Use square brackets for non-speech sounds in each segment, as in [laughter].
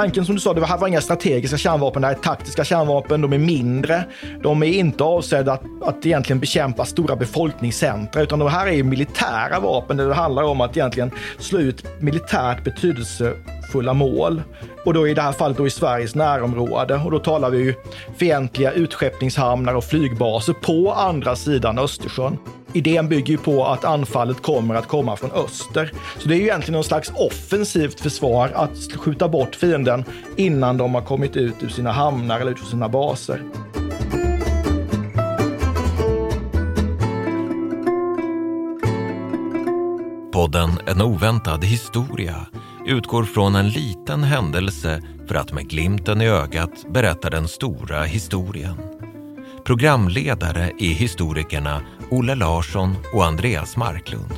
Tanken som du sa, det här var inga strategiska kärnvapen, det här är taktiska kärnvapen, de är mindre. De är inte avsedda att, att egentligen bekämpa stora befolkningscentra, utan de här är militära vapen där det handlar om att egentligen slå ut militärt betydelsefulla mål. Och då i det här fallet då i Sveriges närområde. Och då talar vi ju fientliga utskeppningshamnar och flygbaser på andra sidan Östersjön idén bygger ju på att anfallet kommer att komma från öster. Så det är ju egentligen någon slags offensivt försvar att skjuta bort fienden innan de har kommit ut ur sina hamnar eller ut ur sina baser. Podden En oväntad historia utgår från en liten händelse för att med glimten i ögat berätta den stora historien. Programledare är historikerna Olle Larsson och Andreas Marklund.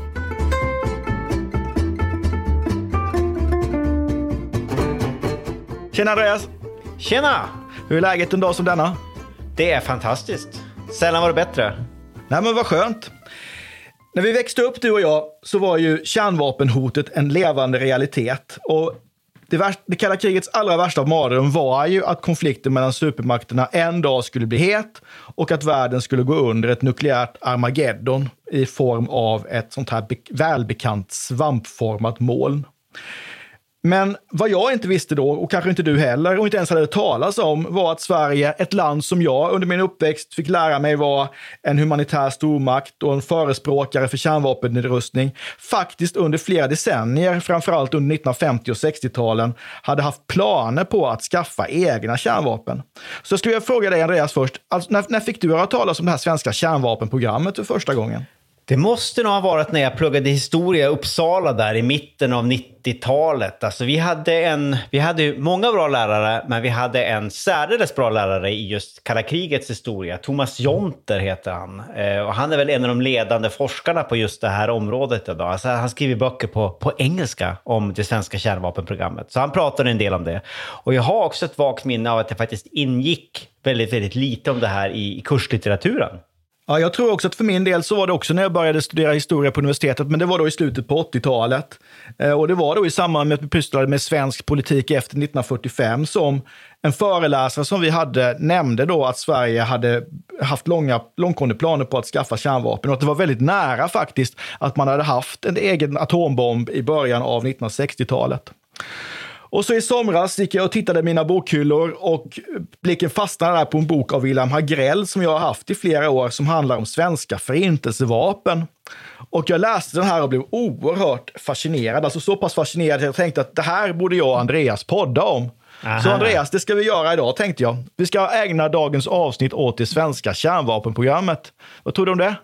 Tjena Andreas! Tjena! Hur är läget en dag som denna? Det är fantastiskt. Sällan var det bättre. Nej men vad skönt. När vi växte upp du och jag så var ju kärnvapenhotet en levande realitet. Och det, värsta, det kalla krigets allra värsta mardröm var ju att konflikten mellan supermakterna en dag skulle bli het och att världen skulle gå under ett nukleärt Armageddon i form av ett sånt här välbekant svampformat moln. Men vad jag inte visste då, och kanske inte du heller, och inte ens hade talas om, var att Sverige, ett land som jag under min uppväxt fick lära mig var en humanitär stormakt och en förespråkare för kärnvapennedrustning, faktiskt under flera decennier, framförallt under 1950 och 60-talen, hade haft planer på att skaffa egna kärnvapen. Så jag skulle vilja fråga dig, Andreas, först, alltså, när, när fick du höra talas om det här svenska kärnvapenprogrammet för första gången? Det måste nog ha varit när jag pluggade historia i Uppsala där i mitten av 90-talet. Alltså vi hade, en, vi hade många bra lärare, men vi hade en särdeles bra lärare i just kalla krigets historia. Thomas Jonter heter han. Eh, och han är väl en av de ledande forskarna på just det här området idag. Alltså han skriver böcker på, på engelska om det svenska kärnvapenprogrammet. Så han pratade en del om det. Och jag har också ett vagt minne av att det faktiskt ingick väldigt, väldigt lite om det här i, i kurslitteraturen. Ja, jag tror också att för min del så var det också när jag började studera historia på universitetet, men det var då i slutet på 80-talet. Eh, och det var då i samband med att vi pysslade med svensk politik efter 1945 som en föreläsare som vi hade nämnde då att Sverige hade haft långa, långtgående planer på att skaffa kärnvapen och att det var väldigt nära faktiskt att man hade haft en egen atombomb i början av 1960-talet. Och så i somras gick jag och tittade mina bokhyllor och blicken fastnade där på en bok av Wilhelm Hagrell som jag har haft i flera år som handlar om svenska förintelsevapen. Och jag läste den här och blev oerhört fascinerad. Alltså så pass fascinerad att jag tänkte att det här borde jag och Andreas podda om. Aha. Så Andreas, det ska vi göra idag tänkte jag. Vi ska ägna dagens avsnitt åt det svenska kärnvapenprogrammet. Vad tror du om det?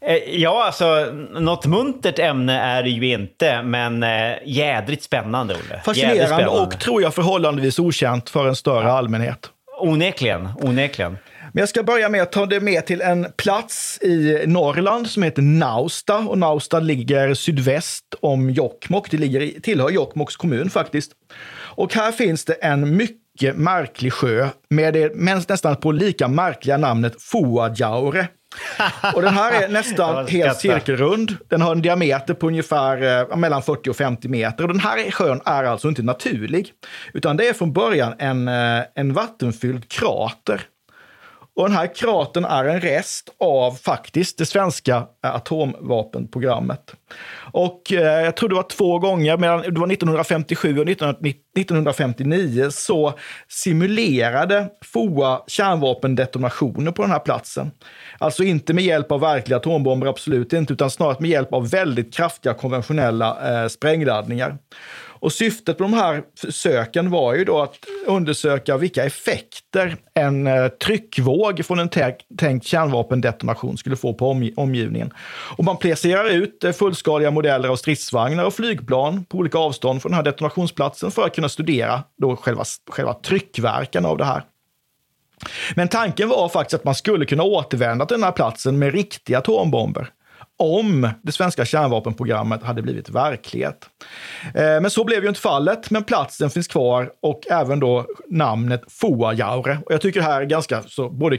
Eh, ja, alltså något muntert ämne är det ju inte, men äh, jädrigt spännande, Olle. Fascinerande spännande. och tror jag förhållandevis okänt för en större allmänhet. Onekligen, onekligen. Men jag ska börja med att ta det med till en plats i Norrland som heter Nausta. Och Nausta ligger sydväst om Jokkmokk. Det ligger, tillhör Jokkmokks kommun faktiskt. Och här finns det en mycket märklig sjö med det nästan på lika märkliga namnet Fuajaure. [laughs] Och den här är nästan helt cirkelrund. Den har en diameter på ungefär eh, mellan 40 och 50 meter. Och den här sjön är alltså inte naturlig, utan det är från början en, eh, en vattenfylld krater. Och den här kratern är en rest av faktiskt det svenska atomvapenprogrammet. Och eh, jag tror det var två gånger, mellan, det var 1957 och 1959, så simulerade FOA kärnvapendetonationer på den här platsen. Alltså inte med hjälp av verkliga atombomber, absolut inte, utan snarare med hjälp av väldigt kraftiga konventionella eh, sprängladdningar. Och syftet med de här försöken var ju då att undersöka vilka effekter en eh, tryckvåg från en tänkt kärnvapendetonation skulle få på omgivningen. Och man placerar ut eh, fullskaliga modeller av stridsvagnar och flygplan på olika avstånd från den här detonationsplatsen för att kunna studera då själva, själva tryckverkan av det här. Men tanken var faktiskt att man skulle kunna återvända till den här platsen med riktiga atombomber om det svenska kärnvapenprogrammet hade blivit verklighet. Eh, men så blev ju inte fallet, men platsen finns kvar och även då namnet Foajaure. Och jag tycker det här är ganska så både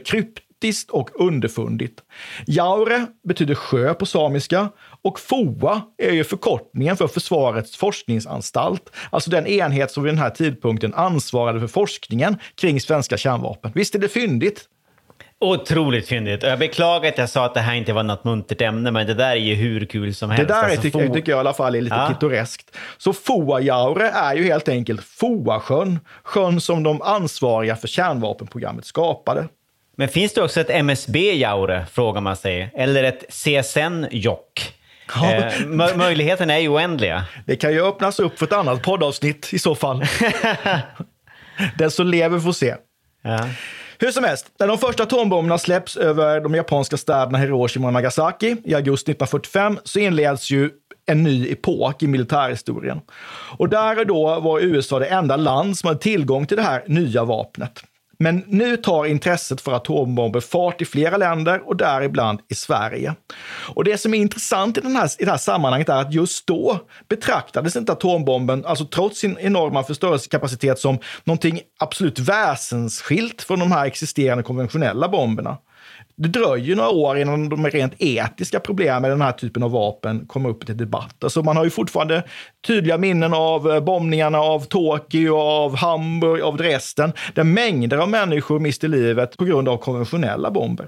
kryptiskt och underfundigt. Jaure betyder sjö på samiska och FOA är ju förkortningen för Försvarets forskningsanstalt, alltså den enhet som vid den här tidpunkten ansvarade för forskningen kring svenska kärnvapen. Visst är det fyndigt? Otroligt fyndigt. Jag beklagar att jag sa att det här inte var något muntert ämne, men det där är ju hur kul som helst. Det där är, alltså, tycker, tycker jag i alla fall är lite ja. pittoreskt. Så Foajaure är ju helt enkelt Foasjön, sjön som de ansvariga för kärnvapenprogrammet skapade. Men finns det också ett MSB-Jaure, frågar man sig, eller ett CSN-Jock? Ja. Eh, möjligheterna är ju oändliga. Det kan ju öppnas upp för ett annat poddavsnitt i så fall. [laughs] Den som lever får se. Ja. Hur som helst, när de första atombomberna släpps över de japanska städerna Hiroshima och Nagasaki i augusti 1945 så inleds ju en ny epok i militärhistorien. Och där och då var USA det enda land som hade tillgång till det här nya vapnet. Men nu tar intresset för atombomber fart i flera länder och däribland i Sverige. Och det som är intressant i, den här, i det här sammanhanget är att just då betraktades inte atombomben, alltså trots sin enorma förstörelsekapacitet, som någonting absolut väsensskilt från de här existerande konventionella bomberna det dröjer några år innan de rent etiska problemen med den här typen av vapen kommer upp till debatt. Alltså man har ju fortfarande tydliga minnen av eh, bombningarna av Tokyo, av Hamburg, av Dresden, där mängder av människor miste livet på grund av konventionella bomber.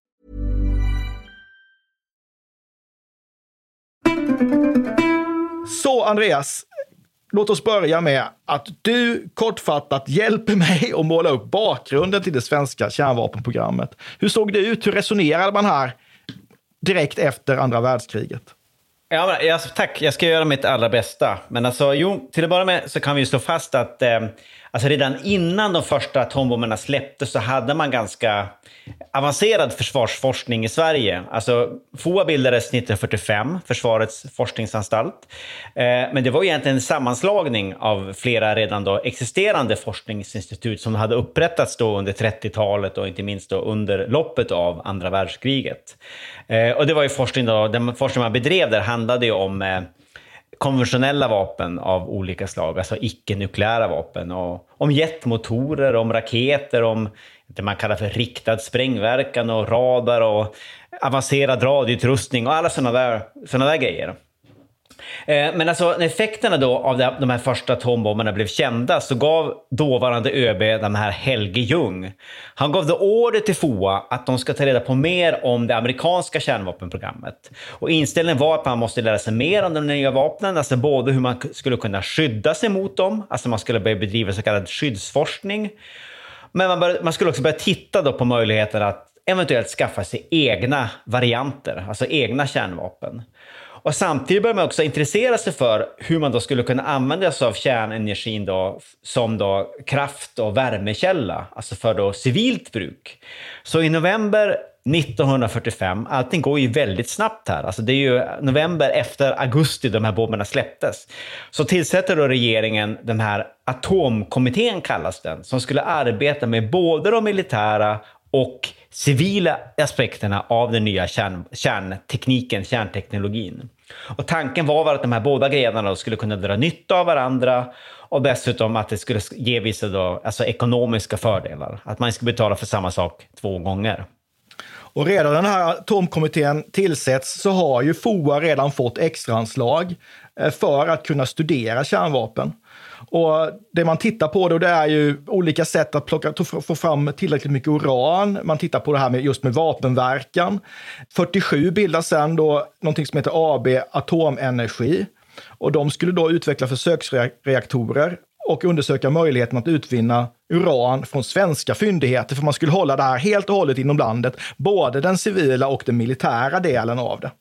Så Andreas, låt oss börja med att du kortfattat hjälper mig att måla upp bakgrunden till det svenska kärnvapenprogrammet. Hur såg det ut? Hur resonerade man här direkt efter andra världskriget? Ja, men, alltså, tack, jag ska göra mitt allra bästa. Men alltså, jo, till att börja med så kan vi slå fast att eh, alltså redan innan de första atombomberna släpptes så hade man ganska avancerad försvarsforskning i Sverige. Alltså, FOA bildades 1945, Försvarets forskningsanstalt. Eh, men det var egentligen en sammanslagning av flera redan då existerande forskningsinstitut som hade upprättats då under 30-talet och inte minst då under loppet av andra världskriget. Eh, och det var ju forskning då, den forskning man bedrev där handlade ju om eh, konventionella vapen av olika slag, alltså icke-nukleära vapen. Och om jetmotorer, om raketer, om det man kallar för riktad sprängverkan och radar och avancerad radioutrustning och alla sådana där, såna där grejer. Eh, men alltså när effekterna då av de här första atombomberna blev kända så gav dåvarande ÖB, den här Helge Ljung, han gav då order till FOA att de ska ta reda på mer om det amerikanska kärnvapenprogrammet. Och inställningen var att man måste lära sig mer om de nya vapnen, alltså både hur man skulle kunna skydda sig mot dem, alltså man skulle börja bedriva så kallad skyddsforskning. Men man, bör, man skulle också börja titta då på möjligheten att eventuellt skaffa sig egna varianter, alltså egna kärnvapen. Och samtidigt börjar man också intressera sig för hur man då skulle kunna använda sig av kärnenergin då, som då kraft och värmekälla, alltså för då civilt bruk. Så i november 1945, allting går ju väldigt snabbt här, alltså det är ju november efter augusti de här bomberna släpptes, så tillsätter då regeringen den här atomkommittén kallas den, som skulle arbeta med både de militära och civila aspekterna av den nya kärn, kärntekniken, kärnteknologin. Och tanken var väl att de här båda grenarna skulle kunna dra nytta av varandra och dessutom att det skulle ge vissa då, alltså ekonomiska fördelar. Att man skulle betala för samma sak två gånger. Och redan den här atomkommittén tillsätts så har ju FOA redan fått extraanslag eh, för att kunna studera kärnvapen. Och det man tittar på då det är ju olika sätt att plocka, få fram tillräckligt mycket uran. Man tittar på det här med just med vapenverkan. 47 bildas sen då någonting som heter AB Atomenergi. Och de skulle då utveckla försöksreaktorer och undersöka möjligheten att utvinna uran från svenska fyndigheter, för man skulle hålla det här helt och hållet inom landet, både den civila och den militära delen av det.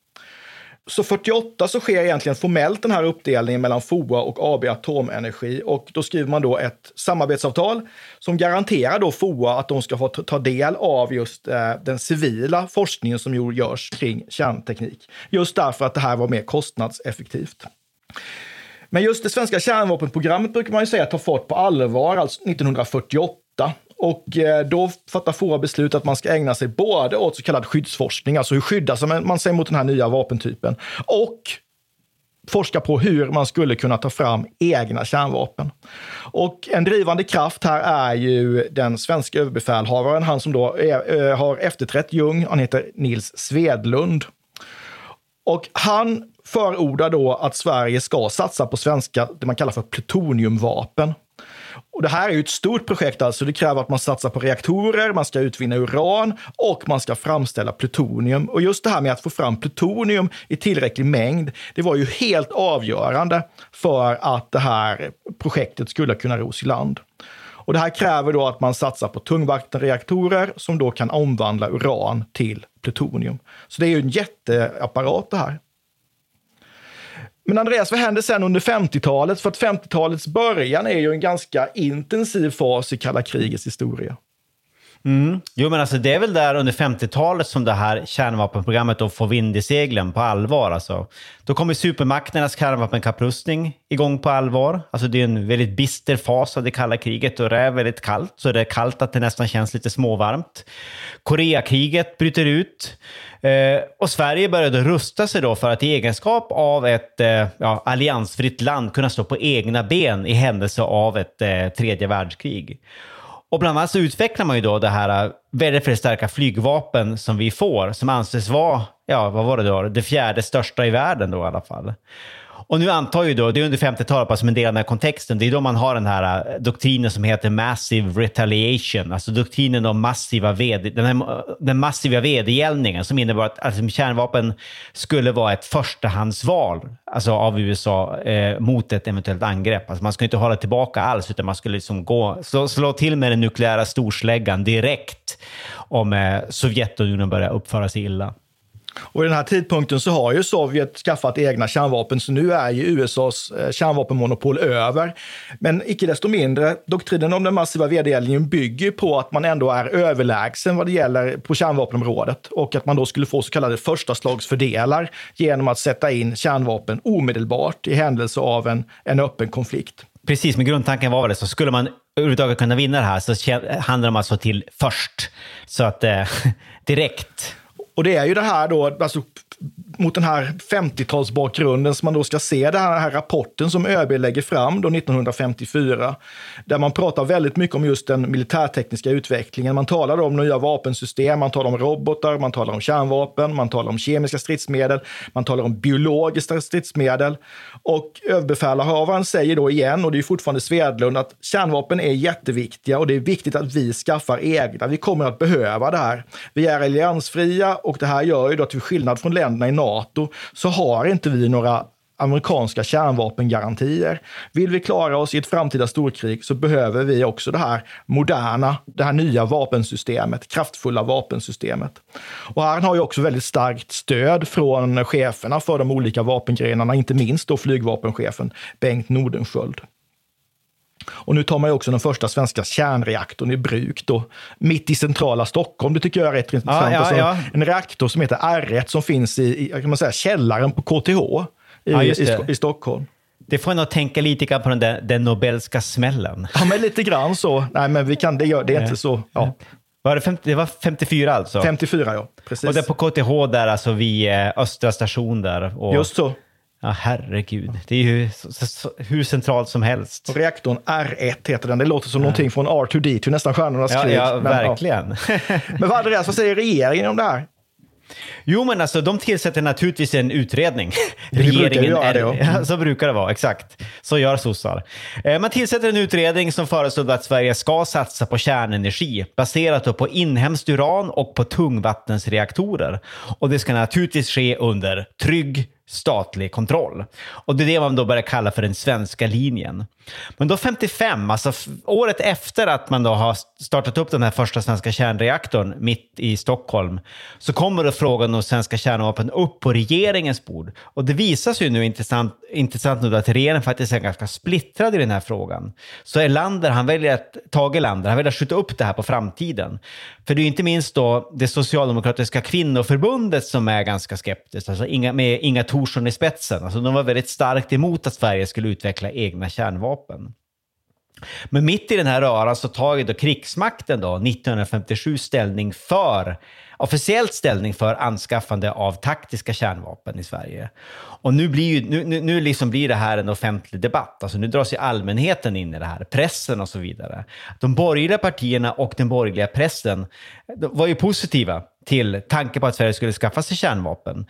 Så 48 så sker egentligen formellt den här uppdelningen mellan FOA och AB Atomenergi och då skriver man då ett samarbetsavtal som garanterar då FOA att de ska få ta del av just eh, den civila forskningen som görs kring kärnteknik. Just därför att det här var mer kostnadseffektivt. Men just det svenska kärnvapenprogrammet brukar man ju säga tar fart på allvar, alltså 1948. Och eh, då fattar FOA beslut att man ska ägna sig både åt så kallad skyddsforskning, alltså hur skyddar man- sig mot den här nya vapentypen, och forska på hur man skulle kunna ta fram egna kärnvapen. Och en drivande kraft här är ju den svenska överbefälhavaren, han som då är, eh, har efterträtt Ljung, han heter Nils Svedlund. Och han förordar då att Sverige ska satsa på svenska, det man kallar för plutoniumvapen. Och det här är ju ett stort projekt, alltså det kräver att man satsar på reaktorer, man ska utvinna uran och man ska framställa plutonium. Och just det här med att få fram plutonium i tillräcklig mängd, det var ju helt avgörande för att det här projektet skulle kunna ros i land. Och det här kräver då att man satsar på tungvattenreaktorer som då kan omvandla uran till plutonium. Så det är ju en jätteapparat det här. Men Andreas, vad händer sen under 50-talet? För att 50-talets början är ju en ganska intensiv fas i kalla krigets historia. Mm. Jo, men alltså det är väl där under 50-talet som det här kärnvapenprogrammet då får vind i seglen på allvar. Alltså. Då kommer supermakternas kärnvapenkapprustning igång på allvar. Alltså det är en väldigt bister fas av det kalla kriget och det är väldigt kallt. Så det är kallt att det nästan känns lite småvarmt. Koreakriget bryter ut. Eh, och Sverige började rusta sig då för att i egenskap av ett eh, ja, alliansfritt land kunna stå på egna ben i händelse av ett eh, tredje världskrig. Och bland annat så utvecklar man ju då det här äh, väldigt, väldigt starka flygvapen som vi får, som anses vara, ja vad var det då, det fjärde största i världen då i alla fall. Och nu antar ju då, det är under 50-talet som en del av den här kontexten, det är då man har den här äh, doktrinen som heter massive retaliation, alltså doktrinen om massiva ved, den, här, den massiva vedergällningen som innebar att alltså, kärnvapen skulle vara ett förstahandsval alltså, av USA eh, mot ett eventuellt angrepp. Alltså, man skulle inte hålla tillbaka alls, utan man skulle liksom gå, slå, slå till med den nukleära storsläggan direkt om eh, Sovjetunionen börjar uppföra sig illa. Och i den här tidpunkten så har ju Sovjet skaffat egna kärnvapen, så nu är ju USAs eh, kärnvapenmonopol över. Men icke desto mindre, doktrinen om den massiva vedergällningen bygger ju på att man ändå är överlägsen vad det gäller på kärnvapenområdet och att man då skulle få så kallade första slagsfördelar genom att sätta in kärnvapen omedelbart i händelse av en, en öppen konflikt. Precis, men grundtanken var väl det, så. Skulle man överhuvudtaget kunna vinna det här så handlade det om att slå alltså till först. Så att eh, [laughs] direkt. Och det är ju det här då, alltså, mot den här 50-talsbakgrunden som man då ska se den här, här rapporten som ÖB lägger fram då 1954. Där man pratar väldigt mycket om just den militärtekniska utvecklingen. Man talar om nya vapensystem, man talar om robotar, man talar om kärnvapen, man talar om kemiska stridsmedel, man talar om biologiska stridsmedel. Och överbefälhavaren säger då igen, och det är fortfarande Svedlund, att kärnvapen är jätteviktiga och det är viktigt att vi skaffar egna. Vi kommer att behöva det här. Vi är alliansfria och det här gör ju då att till skillnad från länderna i NATO så har inte vi några amerikanska kärnvapengarantier. Vill vi klara oss i ett framtida storkrig så behöver vi också det här moderna, det här nya vapensystemet, kraftfulla vapensystemet. Och här har ju också väldigt starkt stöd från cheferna för de olika vapengrenarna, inte minst då flygvapenchefen Bengt Nordenskjöld. Och nu tar man ju också den första svenska kärnreaktorn i bruk då, mitt i centrala Stockholm. Det tycker jag är rätt intressant. Ja, ja, alltså, ja. En reaktor som heter R1 som finns i, i kan man säga, källaren på KTH i, i, i Stockholm. Det får en att tänka lite grann på den, där, den Nobelska smällen. Ja, men lite grann så. Nej, men vi kan, det, gör, det är inte så. Ja, Var det, 50, det var 54 alltså? 54, ja. Precis. Och det är på KTH där, alltså vid eh, Östra station där. Och, Just så. Ja, herregud. Det är ju så, så, så, hur centralt som helst. Reaktorn R1 heter den. Det låter som någonting från R2D2, nästan Stjärnornas Ja, krig. ja Men, verkligen. [laughs] Men vad, Andreas, vad säger regeringen om det här? Jo, men alltså de tillsätter naturligtvis en utredning. [laughs] brukar Regeringen är, det, ja. [laughs] ja, Så brukar det vara, exakt. Så gör sossar. Eh, Man tillsätter en utredning som föreslår att Sverige ska satsa på kärnenergi baserat på inhemskt uran och på tungvattensreaktorer. Och det ska naturligtvis ske under trygg statlig kontroll. Och det är det man då börjar kalla för den svenska linjen. Men då 55, alltså året efter att man då har startat upp den här första svenska kärnreaktorn mitt i Stockholm, så kommer då frågan om svenska kärnvapen upp på regeringens bord. Och det visar sig ju nu intressant, intressant nu att regeringen faktiskt är ganska splittrad i den här frågan. Så Erlander, han väljer att, Tage Erlander, han väljer att skjuta upp det här på framtiden. För det är ju inte minst då det socialdemokratiska kvinnoförbundet som är ganska skeptiskt, alltså Inga, med Inga Thorsson i spetsen. Alltså de var väldigt starkt emot att Sverige skulle utveckla egna kärnvapen. Men mitt i den här röran så tar ju då krigsmakten då 1957 ställning för officiellt ställning för anskaffande av taktiska kärnvapen i Sverige. Och nu blir, ju, nu, nu, nu liksom blir det här en offentlig debatt. Alltså nu dras ju allmänheten in i det här, pressen och så vidare. De borgerliga partierna och den borgerliga pressen var ju positiva till tanke på att Sverige skulle skaffa sig kärnvapen.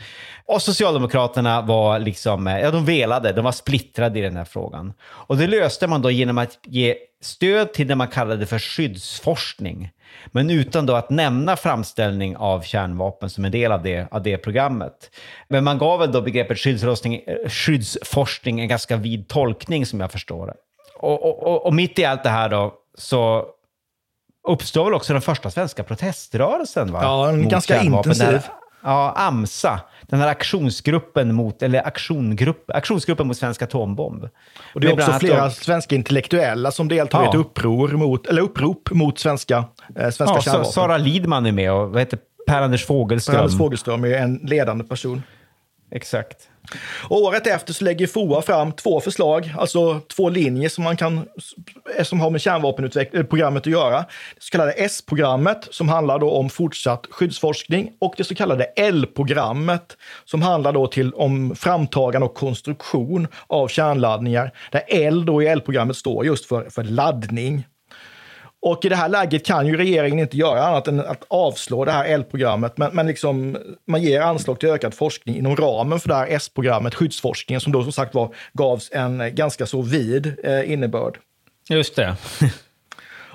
Och Socialdemokraterna var liksom, eh, ja de velade, de var splittrade i den här frågan. Och det löste man då genom att ge stöd till det man kallade för skyddsforskning. Men utan då att nämna framställning av kärnvapen som en del av det, av det programmet. Men man gav väl då begreppet skyddsforskning, eh, skyddsforskning en ganska vid tolkning som jag förstår det. Och, och, och mitt i allt det här då så uppstår väl också den första svenska proteströrelsen? Va? Ja, en Mot ganska intensiv. Här- Ja, AMSA, den här aktionsgruppen mot, eller aktiongrupp, aktionsgruppen mot svensk atombomb. Och det är också flera då- svenska intellektuella som deltar i Ja. ett uppror mot, eller upprop mot svenska, eh, svenska Ja, kärnvapen. Sa- Sara Lidman är med och vad heter Per-Anders Fogelström. Anders Fogelström är en ledande person. Exakt. Året efter så lägger FOA fram två förslag, alltså två linjer som man kan eh, som har med kärnvapenprogrammet eh, att göra. Det så kallade S-programmet som handlar då om fortsatt skyddsforskning och det så kallade L-programmet som handlar då till om framtagande och konstruktion av kärnladdningar. Där L då i L-programmet står just för, för laddning. Och i det här läget kan ju regeringen inte göra annat än att avslå det här L-programmet. Men, men liksom, man ger anslag till ökad forskning inom ramen för det här S-programmet, skyddsforskningen, som då som sagt var gavs en ganska så vid eh, innebörd. Just det. [laughs]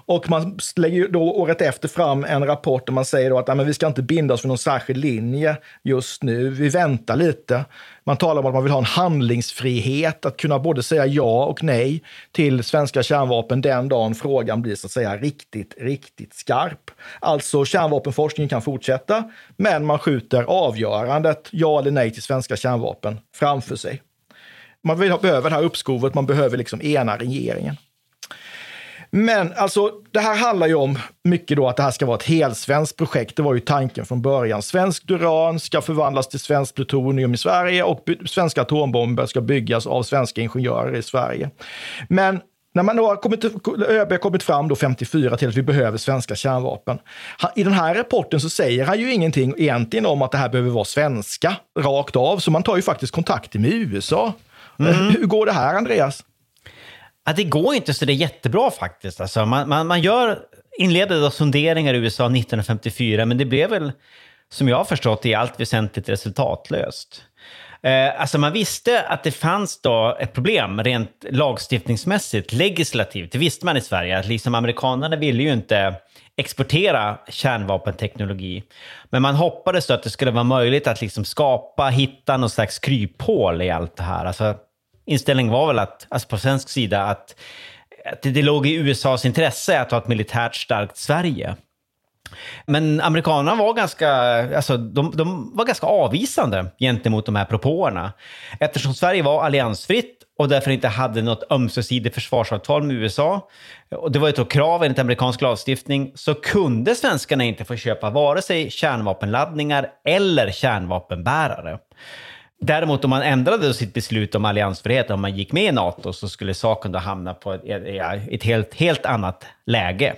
Och man lägger då året efter fram en rapport där man säger då att nej, men vi ska inte binda oss för någon särskild linje just nu. Vi väntar lite. Man talar om att man vill ha en handlingsfrihet, att kunna både säga ja och nej till svenska kärnvapen den dagen frågan blir så att säga riktigt, riktigt skarp. Alltså kärnvapenforskningen kan fortsätta, men man skjuter avgörandet, ja eller nej till svenska kärnvapen, framför sig. Man behöver det här uppskovet, man behöver liksom ena regeringen. Men alltså, det här handlar ju om mycket då att det här ska vara ett helsvenskt projekt. Det var ju tanken från början. Svenskt uran ska förvandlas till svenskt plutonium i Sverige och svenska atombomber ska byggas av svenska ingenjörer i Sverige. Men när man då har kommit, ÖB har kommit fram då 54 till att vi behöver svenska kärnvapen. I den här rapporten så säger han ju ingenting egentligen om att det här behöver vara svenska rakt av, så man tar ju faktiskt kontakter med USA. Mm. Hur går det här, Andreas? Ja, det går inte så det är jättebra faktiskt. Alltså, man, man, man gör, inleder då sonderingar i USA 1954, men det blev väl, som jag har förstått i allt väsentligt resultatlöst. Eh, alltså man visste att det fanns då ett problem rent lagstiftningsmässigt, legislativt. Det visste man i Sverige, att liksom amerikanerna ville ju inte exportera kärnvapenteknologi. Men man hoppades då att det skulle vara möjligt att liksom skapa, hitta någon slags kryphål i allt det här. Alltså, inställningen var väl att, alltså på svensk sida, att, att det, det låg i USAs intresse att ha ett militärt starkt Sverige. Men amerikanerna var ganska, alltså, de, de, var ganska avvisande gentemot de här propåerna. Eftersom Sverige var alliansfritt och därför inte hade något ömsesidigt försvarsavtal med USA, och det var ett krav enligt amerikansk lagstiftning, så kunde svenskarna inte få köpa vare sig kärnvapenladdningar eller kärnvapenbärare. Däremot om man ändrade sitt beslut om alliansfrihet, om man gick med i NATO, så skulle saken då hamna på ett, ett helt, helt annat läge.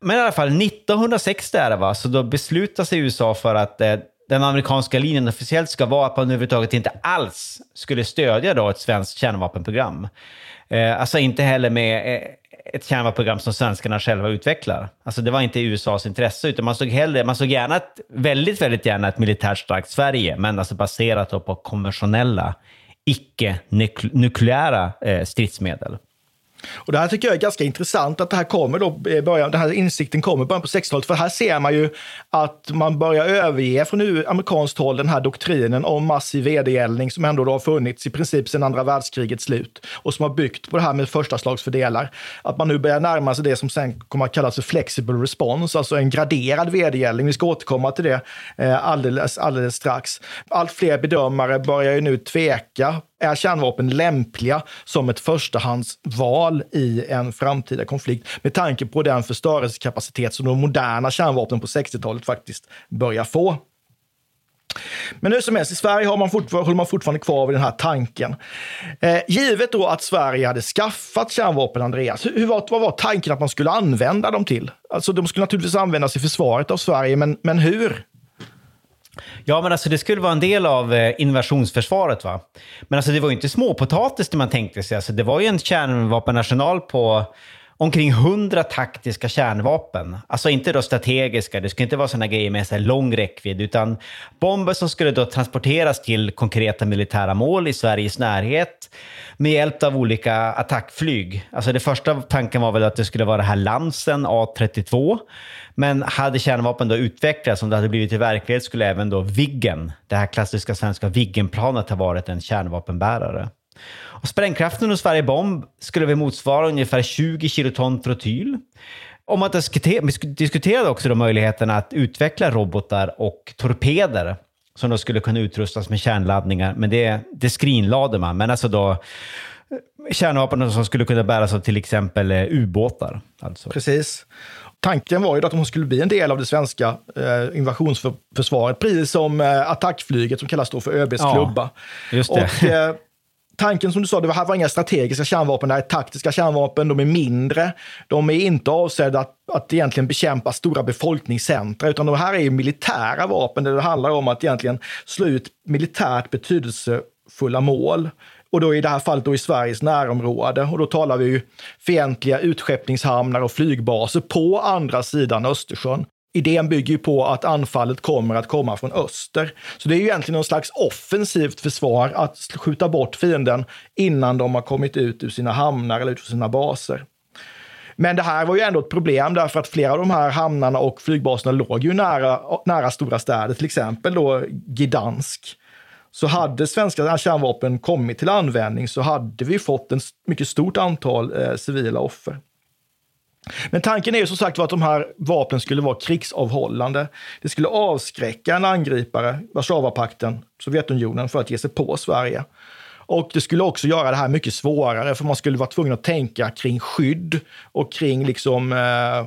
Men i alla fall, 1960 är det va, så då beslutar sig USA för att eh, den amerikanska linjen officiellt ska vara att man överhuvudtaget inte alls skulle stödja då ett svenskt kärnvapenprogram. Eh, alltså inte heller med eh, ett kärnvapenprogram som svenskarna själva utvecklar. Alltså det var inte i USAs intresse, utan man såg, hellre, man såg gärna ett, väldigt, väldigt gärna ett militärt starkt Sverige, men alltså baserat på konventionella, icke-nukleära eh, stridsmedel. Och det här tycker jag är ganska intressant att det här kommer då, eh, början, den här insikten kommer i början på 60-talet. För här ser man ju att man börjar överge från amerikanskt håll den här doktrinen om massiv vedergällning som ändå då har funnits i princip sedan andra världskrigets slut och som har byggt på det här med första slags fördelar. Att man nu börjar närma sig det som sen kommer att kallas för flexible response, alltså en graderad vedergällning. Vi ska återkomma till det eh, alldeles, alldeles strax. Allt fler bedömare börjar ju nu tveka är kärnvapen lämpliga som ett förstahandsval i en framtida konflikt med tanke på den förstörelsekapacitet som de moderna kärnvapnen på 60-talet faktiskt börjar få. Men hur som helst, i Sverige har man håller man fortfarande kvar vid den här tanken. Eh, givet då att Sverige hade skaffat kärnvapen, Andreas, hur var, vad var tanken att man skulle använda dem till? Alltså, de skulle naturligtvis användas i försvaret av Sverige, men, men hur? Ja, men alltså det skulle vara en del av eh, invasionsförsvaret. va? Men alltså det var ju inte småpotatis det man tänkte sig. Alltså det var ju en kärnvapenarsenal på omkring 100 taktiska kärnvapen. Alltså inte då strategiska, det skulle inte vara sådana grejer med så lång räckvidd, utan bomber som skulle då transporteras till konkreta militära mål i Sveriges närhet med hjälp av olika attackflyg. Alltså det första tanken var väl att det skulle vara det här Lansen A32. Men hade kärnvapen då utvecklats, om det hade blivit i verklighet, skulle även då Viggen, det här klassiska svenska Viggenplanet, ha varit en kärnvapenbärare. Och sprängkraften hos varje bomb skulle väl motsvara ungefär 20 kiloton trotyl. Och man diskuterade också då möjligheten att utveckla robotar och torpeder som då skulle kunna utrustas med kärnladdningar, men det, det skrinlade man. Men alltså då kärnvapen som skulle kunna bäras av till exempel eh, ubåtar. Alltså. Precis. Tanken var ju att de skulle bli en del av det svenska eh, invasionsförsvaret, precis som eh, attackflyget som kallas då för ÖBs ja, klubba. Just det. Och, eh, tanken som du sa, det här var inga strategiska kärnvapen, det här är taktiska kärnvapen, de är mindre. De är inte avsedda att, att egentligen bekämpa stora befolkningscentra, utan de här är militära vapen där det handlar om att egentligen slå ut militärt betydelsefulla mål. Och då i det här fallet då i Sveriges närområde. Och då talar vi ju fientliga utskeppningshamnar och flygbaser på andra sidan Östersjön idén bygger ju på att anfallet kommer att komma från öster. Så det är ju egentligen någon slags offensivt försvar att skjuta bort fienden innan de har kommit ut ur sina hamnar eller ut ur sina baser. Men det här var ju ändå ett problem därför att flera av de här hamnarna och flygbaserna låg ju nära, nära stora städer, till exempel då Gdansk. Så hade svenska kärnvapen kommit till användning så hade vi fått ett mycket stort antal eh, civila offer. Men tanken är ju som sagt att de här vapnen skulle vara krigsavhållande. Det skulle avskräcka en angripare, Warszawapakten, Sovjetunionen, för att ge sig på Sverige. Och det skulle också göra det här mycket svårare, för man skulle vara tvungen att tänka kring skydd och kring liksom, eh,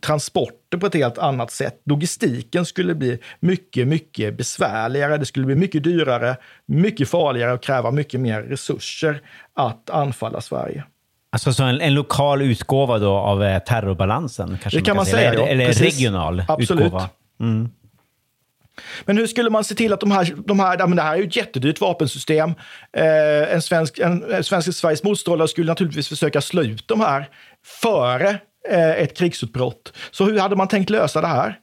transporter på ett helt annat sätt. Logistiken skulle bli mycket, mycket besvärligare. Det skulle bli mycket dyrare, mycket farligare och kräva mycket mer resurser att anfalla Sverige. Alltså så en, en lokal utgåva då av eh, terrorbalansen? Kanske Det kan man säga Eller, eller regional Absolut. utgåva? Men hur skulle man se till att de här, de här men det här är ju ett jättedyrt vapensystem. Eh, en svensk, en, en svensk Sveriges motståndare skulle naturligtvis försöka slå ut de här före eh, ett krigsutbrott. Så hur hade man tänkt lösa det här?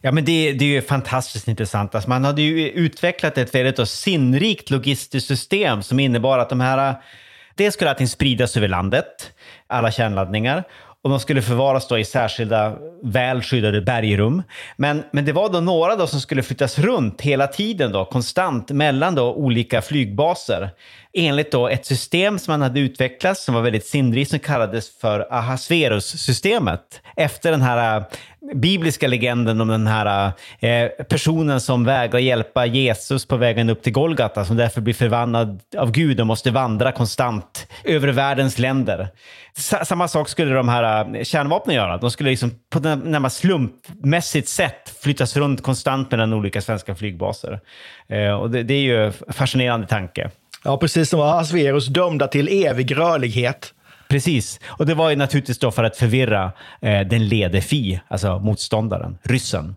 Ja, men det, det är ju fantastiskt intressant. Alltså man hade ju utvecklat ett väldigt sinnrikt logistiskt system som innebar att de här... Det skulle allting spridas över landet, alla kärnladdningar. Och de skulle förvaras då i särskilda väl skyddade bergrum. Men, men det var då några då som skulle flyttas runt hela tiden då, konstant mellan då olika flygbaser. Enligt då ett system som man hade utvecklat som var väldigt sinnrikt som kallades för Ahasverus-systemet. Efter den här eh, bibliska legenden om den här eh, personen som vägrar hjälpa Jesus på vägen upp till Golgata, som därför blir förvandlad av Gud och måste vandra konstant över världens länder. Sa- samma sak skulle de här eh, kärnvapnen göra. De skulle liksom på ett närmast slumpmässigt sätt flyttas runt konstant mellan olika svenska flygbaser. Eh, och det, det är ju en fascinerande tanke. Ja, precis som Ahasverus dömda till evig rörlighet. Precis, och det var ju naturligtvis då för att förvirra eh, den lede fi, alltså motståndaren, ryssen.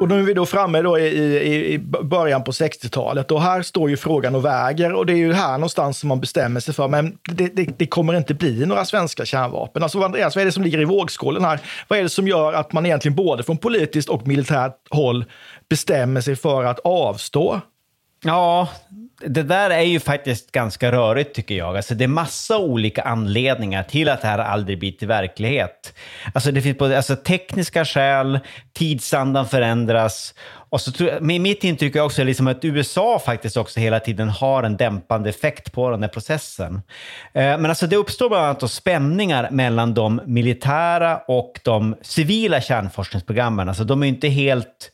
Och nu är vi då framme då i, i, i början på 60-talet och här står ju frågan och väger och det är ju här någonstans som man bestämmer sig för, men det, det, det kommer inte bli några svenska kärnvapen. Alltså Andreas, vad är det som ligger i vågskålen här? Vad är det som gör att man egentligen både från politiskt och militärt håll bestämmer sig för att avstå? Ja, det där är ju faktiskt ganska rörigt tycker jag. Alltså, det är massa olika anledningar till att det här aldrig blir till verklighet. Alltså, det finns både alltså, tekniska skäl, tidsandan förändras. Och så tror jag, mitt intryck är också liksom att USA faktiskt också hela tiden har en dämpande effekt på den här processen. Eh, Men alltså det uppstår bland annat spänningar mellan de militära och de civila kärnforskningsprogrammen. Alltså de är inte helt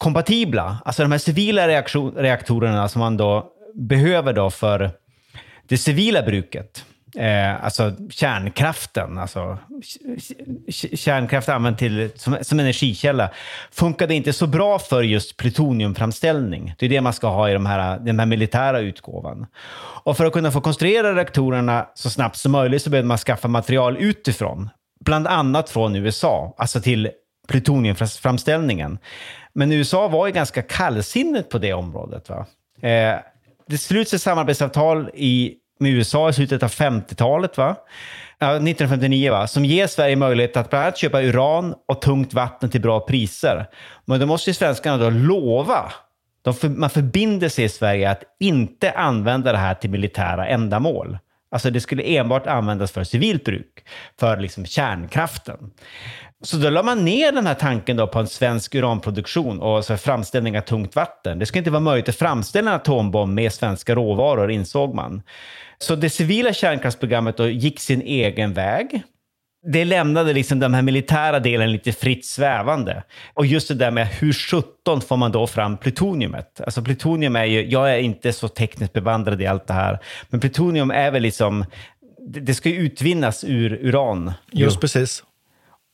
kompatibla. Alltså de här civila reaktorerna som man då behöver då för det civila bruket. Eh, alltså kärnkraften, alltså kärnkraft använd till, som, som energikälla, funkade inte så bra för just plutoniumframställning. Det är det man ska ha i de här, den här militära utgåvan. Och för att kunna få konstruera reaktorerna så snabbt som möjligt så behövde man skaffa material utifrån. Bland annat från USA, alltså till plutoniumframställningen. Men USA var ju ganska kallsinnigt på det området. Va? Eh, det sluts ett samarbetsavtal i, med USA i slutet av 50-talet, va? Ja, 1959, va? som ger Sverige möjlighet att bland annat köpa uran och tungt vatten till bra priser. Men då måste ju svenskarna då lova de för, man förbinder sig i Sverige att inte använda det här till militära ändamål. Alltså det skulle enbart användas för civilt bruk, för liksom kärnkraften. Så då la man ner den här tanken då på en svensk uranproduktion och så framställning av tungt vatten. Det skulle inte vara möjligt att framställa en atombomb med svenska råvaror, insåg man. Så det civila kärnkraftsprogrammet då gick sin egen väg. Det lämnade liksom den här militära delen lite fritt svävande. Och just det där med hur 17 får man då fram plutoniumet? Alltså plutonium är ju, jag är inte så tekniskt bevandrad i allt det här, men plutonium är väl liksom, det det ska ju utvinnas ur uran. Just Jo. precis.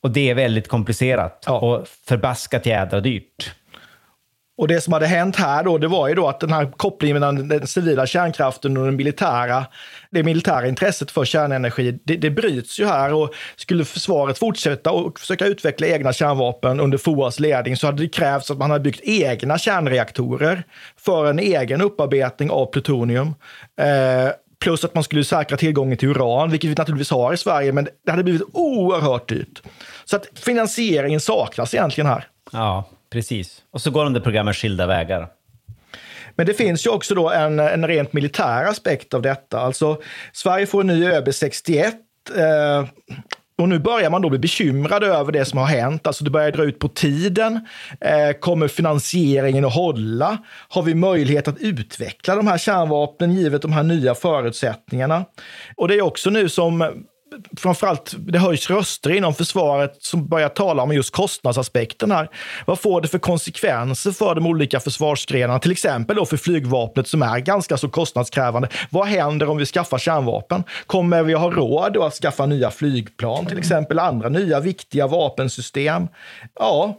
Och det är väldigt komplicerat Ja. och förbaskat jädra dyrt. Och det som hade hänt här då, det var ju då att den här kopplingen mellan den civila kärnkraften och den militära, det militära intresset för kärnenergi, det, det bryts ju här och skulle försvaret fortsätta och försöka utveckla egna kärnvapen under FOAs ledning så hade det krävts att man hade byggt egna kärnreaktorer för en egen upparbetning av plutonium. Eh, plus att man skulle säkra tillgången till uran, vilket vi naturligtvis har i Sverige, men det hade blivit oerhört dyrt. Så att finansieringen saknas egentligen här. Ja, precis. Och så går de programmen skilda vägar. Men det finns ju också då en, en rent militär aspekt av detta. Alltså, Sverige får en ny ÖB 61. Eh, och nu börjar man då bli bekymrad över det som har hänt. Alltså det börjar dra ut på tiden. Eh, kommer finansieringen att hålla? Har vi möjlighet att utveckla de här kärnvapnen givet de här nya förutsättningarna? Och det är också nu som framförallt det höjs röster inom försvaret som börjar tala om just kostnadsaspekten här. Vad får det för konsekvenser för de olika försvarsgrenarna? Till exempel då för flygvapnet som är ganska så kostnadskrävande. Vad händer om vi skaffar kärnvapen? Kommer vi ha råd då att skaffa nya flygplan till exempel? Andra nya viktiga vapensystem? Ja,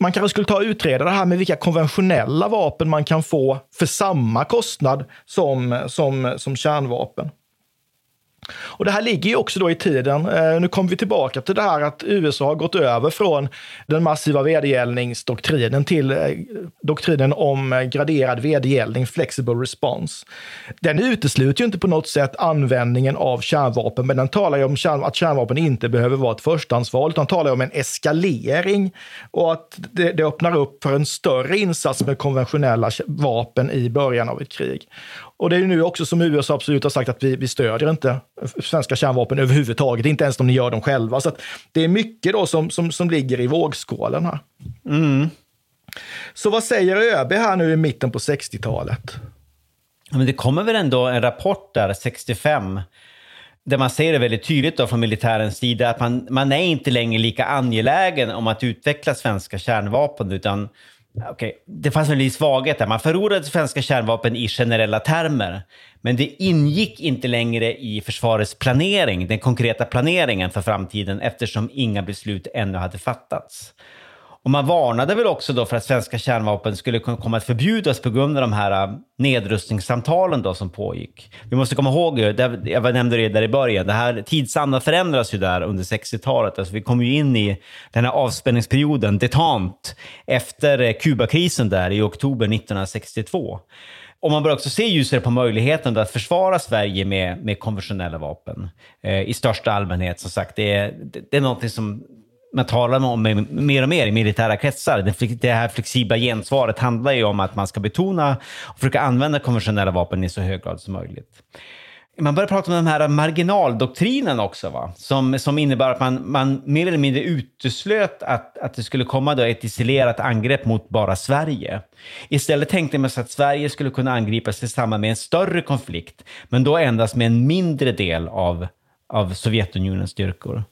man kanske skulle ta och utreda det här med vilka konventionella vapen man kan få för samma kostnad som, som, som kärnvapen. Och det här ligger ju också då i tiden. Eh, nu kommer vi tillbaka till det här att USA har gått över från den massiva vedergällningsdoktrinen till eh, doktrinen om eh, graderad vedergällning, flexible response. Den utesluter ju inte på något sätt användningen av kärnvapen, men den talar ju om att kärnvapen inte behöver vara ett förstahandsval, utan talar om en eskalering och att det, det öppnar upp för en större insats med konventionella vapen i början av ett krig. Och det är ju nu också som USA absolut har sagt att vi, vi stödjer inte svenska kärnvapen överhuvudtaget, inte ens om ni gör dem själva. Så att det är mycket då som, som, som ligger i vågskålen här. Så vad säger ÖB här nu i mitten på 60-talet? Ja, Men det kommer väl ändå en rapport där, 65, där man säger det väldigt tydligt då från militärens sida att man, man är inte längre lika angelägen om att utveckla svenska kärnvapen, utan Okay. det fanns en liten svaghet där. Man förordade svenska kärnvapen i generella termer. Men det ingick inte längre i försvarets planering, den konkreta planeringen för framtiden eftersom inga beslut ännu hade fattats. Och man varnade väl också då för att svenska kärnvapen skulle kunna komma att förbjudas på grund av de här äh, nedrustningssamtalen då som pågick. Vi måste komma ihåg, jag nämnde det där i början, det här tidsandan förändras ju där under 60-talet. Alltså vi kom ju in i den här avspänningsperioden, detant, efter äh, Kubakrisen där i oktober 1962. Och man bör också se ljusare på möjligheten att försvara Sverige med, med konventionella vapen eh, i största allmänhet. Som sagt, det är, det, det är någonting som man talar om mer och mer i militära kretsar. Det, här flexibla gensvaret handlar ju om att man ska betona och försöka använda konventionella vapen i så hög grad som möjligt. Man börjar prata om den här marginaldoktrinen också, va? Som, som innebär att man, man mer eller mindre uteslöt att, att det skulle komma då ett isolerat angrepp mot bara Sverige. Istället tänkte man sig att Sverige skulle kunna angripas i samband med en större konflikt, men då endast med en mindre del av, av Sovjetunionens styrkor.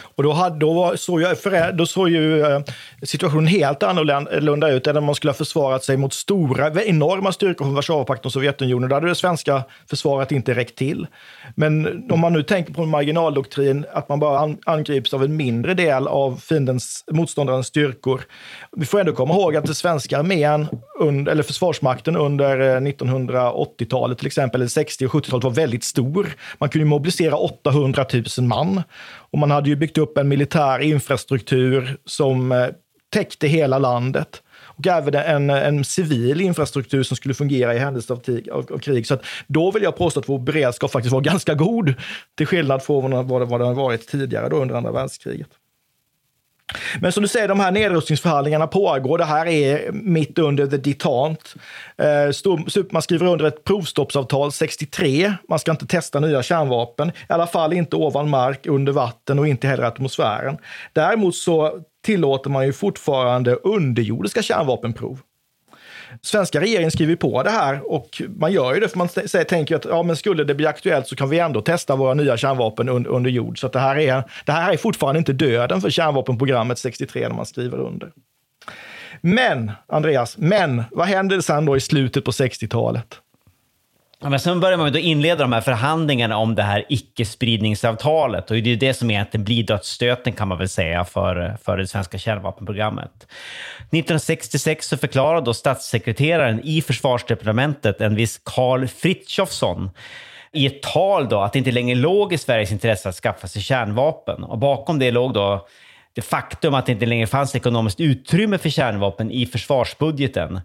Och då, hade, då, såg jag, eh, då såg ju eh, situationen helt annorlunda ut än om man skulle ha försvarat sig mot stora, enorma styrkor från Warszawapakten och Sovjetunionen. Då hade det svenska försvaret inte räckt till. Men om man nu tänker på en marginaldoktrin, att man bara angrips av en mindre del av fiendens, motståndarens styrkor. Vi får ändå komma ihåg att den svenska armén, eller försvarsmakten under eh, 1980-talet till exempel, eller 60 och 70-talet var väldigt stor. Man kunde mobilisera 800 000 man. Och man hade ju byggt upp en militär infrastruktur som eh, täckte hela landet. Och även en, en civil infrastruktur som skulle fungera i händelse av, tig, av, av krig. Så att då vill jag påstå att vår beredskap faktiskt var [laughs] ganska god. Till skillnad från vad, vad, den varit tidigare då under andra världskriget. Men som du säger, de här nedrustningsförhandlingarna pågår. Det här är mitt under the detant. Eh, man skriver under ett provstoppsavtal 63. Man ska inte testa nya kärnvapen, i alla fall inte ovan mark, under vatten och inte heller atmosfären. Däremot så tillåter man ju fortfarande underjordiska kärnvapenprov. Svenska regeringen skriver på det här och man gör ju det för man tänker att ja, men skulle det bli aktuellt så kan vi ändå testa våra nya kärnvapen under, under jord. Så det, här är, det här är fortfarande inte döden för kärnvapenprogrammet 63 när man skriver under. Men, Andreas, men vad händer sen då i slutet på 60-talet? Men sen börjar man då inleda de här förhandlingarna om det här icke-spridningsavtalet. Och det är det som egentligen blir dödsstöten kan man väl säga för, för det svenska kärnvapenprogrammet. 1966 så förklarade då statssekreteraren i försvarsdepartementet, en viss Karl Fritjofsson, i ett tal då att det inte längre låg i Sveriges intresse att skaffa sig kärnvapen. Och bakom det låg då det faktum att det inte längre fanns ekonomiskt utrymme för kärnvapen i försvarsbudgeten.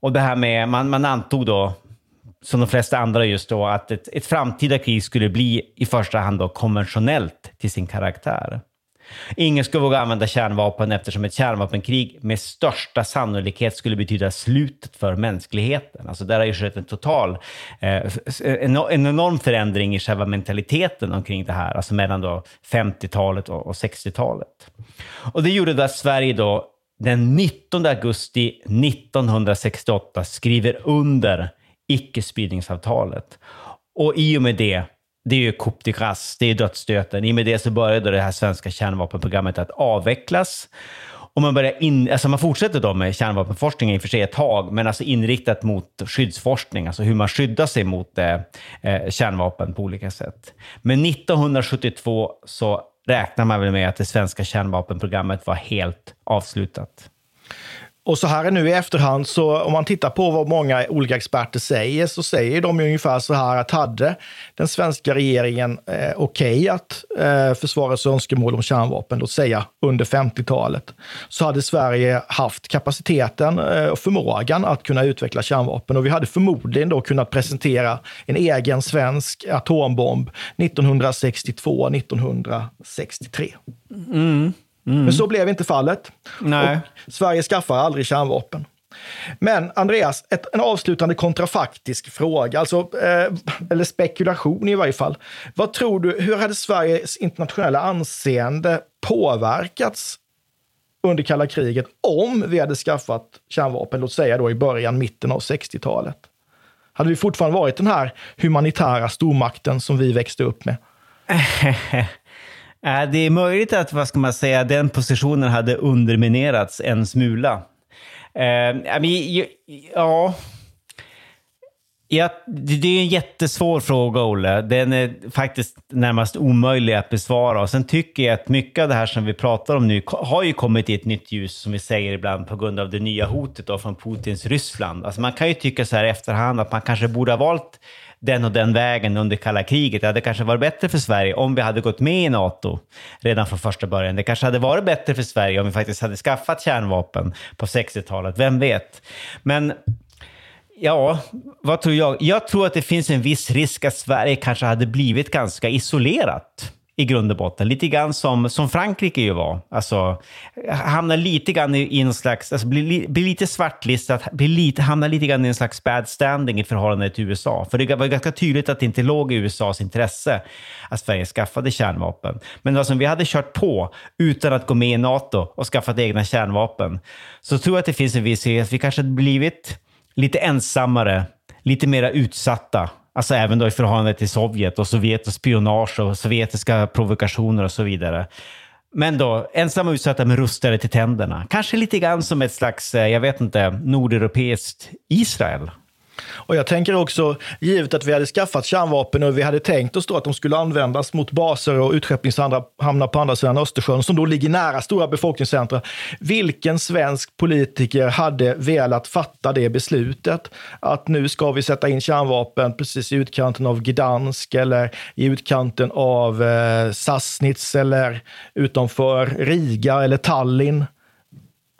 Och det här med, man, man antog då som de flesta andra just då, att ett, ett framtida krig skulle bli i första hand då konventionellt till sin karaktär. Ingen skulle våga använda kärnvapen eftersom ett kärnvapenkrig med största sannolikhet skulle betyda slutet för mänskligheten. Alltså där har ju skett en total, eh, en, enorm förändring i själva mentaliteten omkring det här, alltså mellan då 50-talet och, och 60-talet. Och det gjorde då att Sverige då den 19 augusti 1968 skriver under icke-spridningsavtalet. Och i och med det, det är ju coup de grace, det är dödsstöten. I och med det så började det här svenska kärnvapenprogrammet att avvecklas. Och man, börjar in, alltså man fortsätter då med kärnvapenforskning i och för sig ett tag, men alltså inriktat mot skyddsforskning, alltså hur man skyddar sig mot eh, eh kärnvapen på olika sätt. Men 1972 så räknar man väl med att det svenska kärnvapenprogrammet var helt avslutat. Och så här nu i efterhand, så om man tittar på vad många olika experter säger, så säger de ungefär så här att hade den svenska regeringen eh, okej att eh, försvarets önskemål om kärnvapen, låt säga under 50-talet, så hade Sverige haft kapaciteten eh, och förmågan att kunna utveckla kärnvapen. Och vi hade förmodligen då kunnat presentera en egen svensk atombomb 1962-1963. Mm. Mm. Men så blev inte fallet. Nej. Och Sverige skaffar aldrig kärnvapen. Men Andreas, ett, en avslutande kontrafaktisk fråga, alltså, eh, eller spekulation i varje fall. Vad tror du, hur hade Sveriges internationella anseende påverkats under kalla kriget om vi hade skaffat kärnvapen, låt säga då i början, mitten av 60-talet? Hade vi fortfarande varit den här humanitära stormakten som vi växte upp med? [laughs] Eh, det är möjligt att, vad ska man säga, den positionen hade underminerats en smula. Eh, ja, Ja, det är en jättesvår fråga, Olle. Den är faktiskt närmast omöjlig att besvara. Och sen tycker jag att mycket av det här som vi pratar om nu har ju kommit i ett nytt ljus, som vi säger ibland, på grund av det nya hotet då från Putins Ryssland. Alltså man kan ju tycka så här i efterhand att man kanske borde ha valt den och den vägen under kalla kriget. Det hade kanske varit bättre för Sverige om vi hade gått med i NATO redan från första början. Det kanske hade varit bättre för Sverige om vi faktiskt hade skaffat kärnvapen på 60-talet. Vem vet? Men Ja, vad tror jag? Jag tror att det finns en viss risk att Sverige kanske hade blivit ganska isolerat i grund och botten. Lite grann som, som Frankrike ju var. Alltså, hamnar lite grann i, i en slags, alltså blir, blir lite svartlistat, blir lite, hamnar lite grann i en slags bad standing i förhållande till USA. För det var ganska tydligt att det inte låg i USAs intresse att Sverige skaffade kärnvapen. Men alltså, vi hade kört på utan att gå med i NATO och skaffat egna kärnvapen, så tror jag att det finns en viss risk att vi kanske hade blivit lite ensammare, lite mera utsatta Alltså även då i förhållande till Sovjet och sovjetiskt spionage och sovjetiska provokationer och så vidare. Men då ensamma och utsatta med rustade till tänderna. Kanske lite grann som ett slags, eh, jag vet inte, nordeuropeiskt Israel. Och jag tänker också, givet att vi hade skaffat kärnvapen och vi hade tänkt oss då att de skulle användas mot baser och utskeppningshamnar på andra sidan Östersjön, som då ligger nära stora befolkningscentra. Vilken svensk politiker hade velat fatta det beslutet? Att nu ska vi sätta in kärnvapen precis i utkanten av Gdansk eller i utkanten av eh, Sassnitz eller utanför Riga eller Tallinn.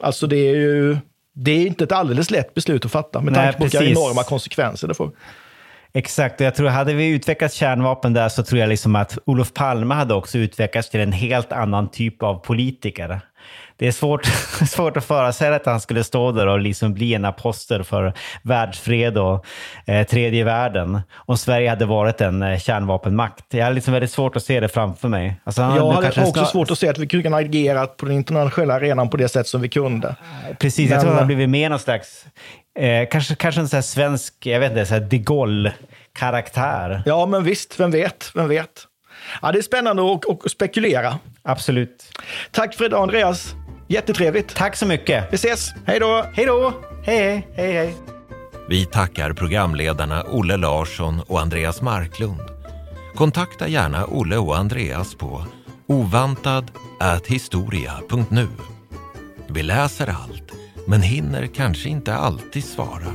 Alltså det är ju det är inte ett alldeles lätt beslut att fatta med tanke på vilka enorma konsekvenser det får. Exakt, och jag tror hade vi utvecklat kärnvapen där så tror jag liksom att Olof Palme hade också utvecklats till en helt annan typ av politiker. Det är svårt, [laughs] svårt att föreställa att han skulle stå där och liksom bli en apostel för världsfred och eh, tredje världen. Om Sverige hade varit en eh, kärnvapenmakt. Jag har liksom väldigt svårt att se det framför mig. Alltså, jag hade också snar... svårt att se att vi kunde ha agerat på den internationella arenan på det sätt som vi kunde. Precis, Men... jag tror han har blivit mer någon slags, eh, kanske, kanske en sån här svensk, jag vet inte, så här de Gaulle-karaktär. Ja, men visst, vem vet, vem vet. Ja, det är spännande att, att spekulera. Absolut. Tack för idag, Andreas. Jättetrevligt. Tack så mycket. Vi ses. Hej då. Hej då. Hej, hej, hej, hej. Vi tackar programledarna Olle Larsson och Andreas Marklund. Kontakta gärna Olle och Andreas på ovantad.historia.nu. Vi läser allt, men hinner kanske inte alltid svara.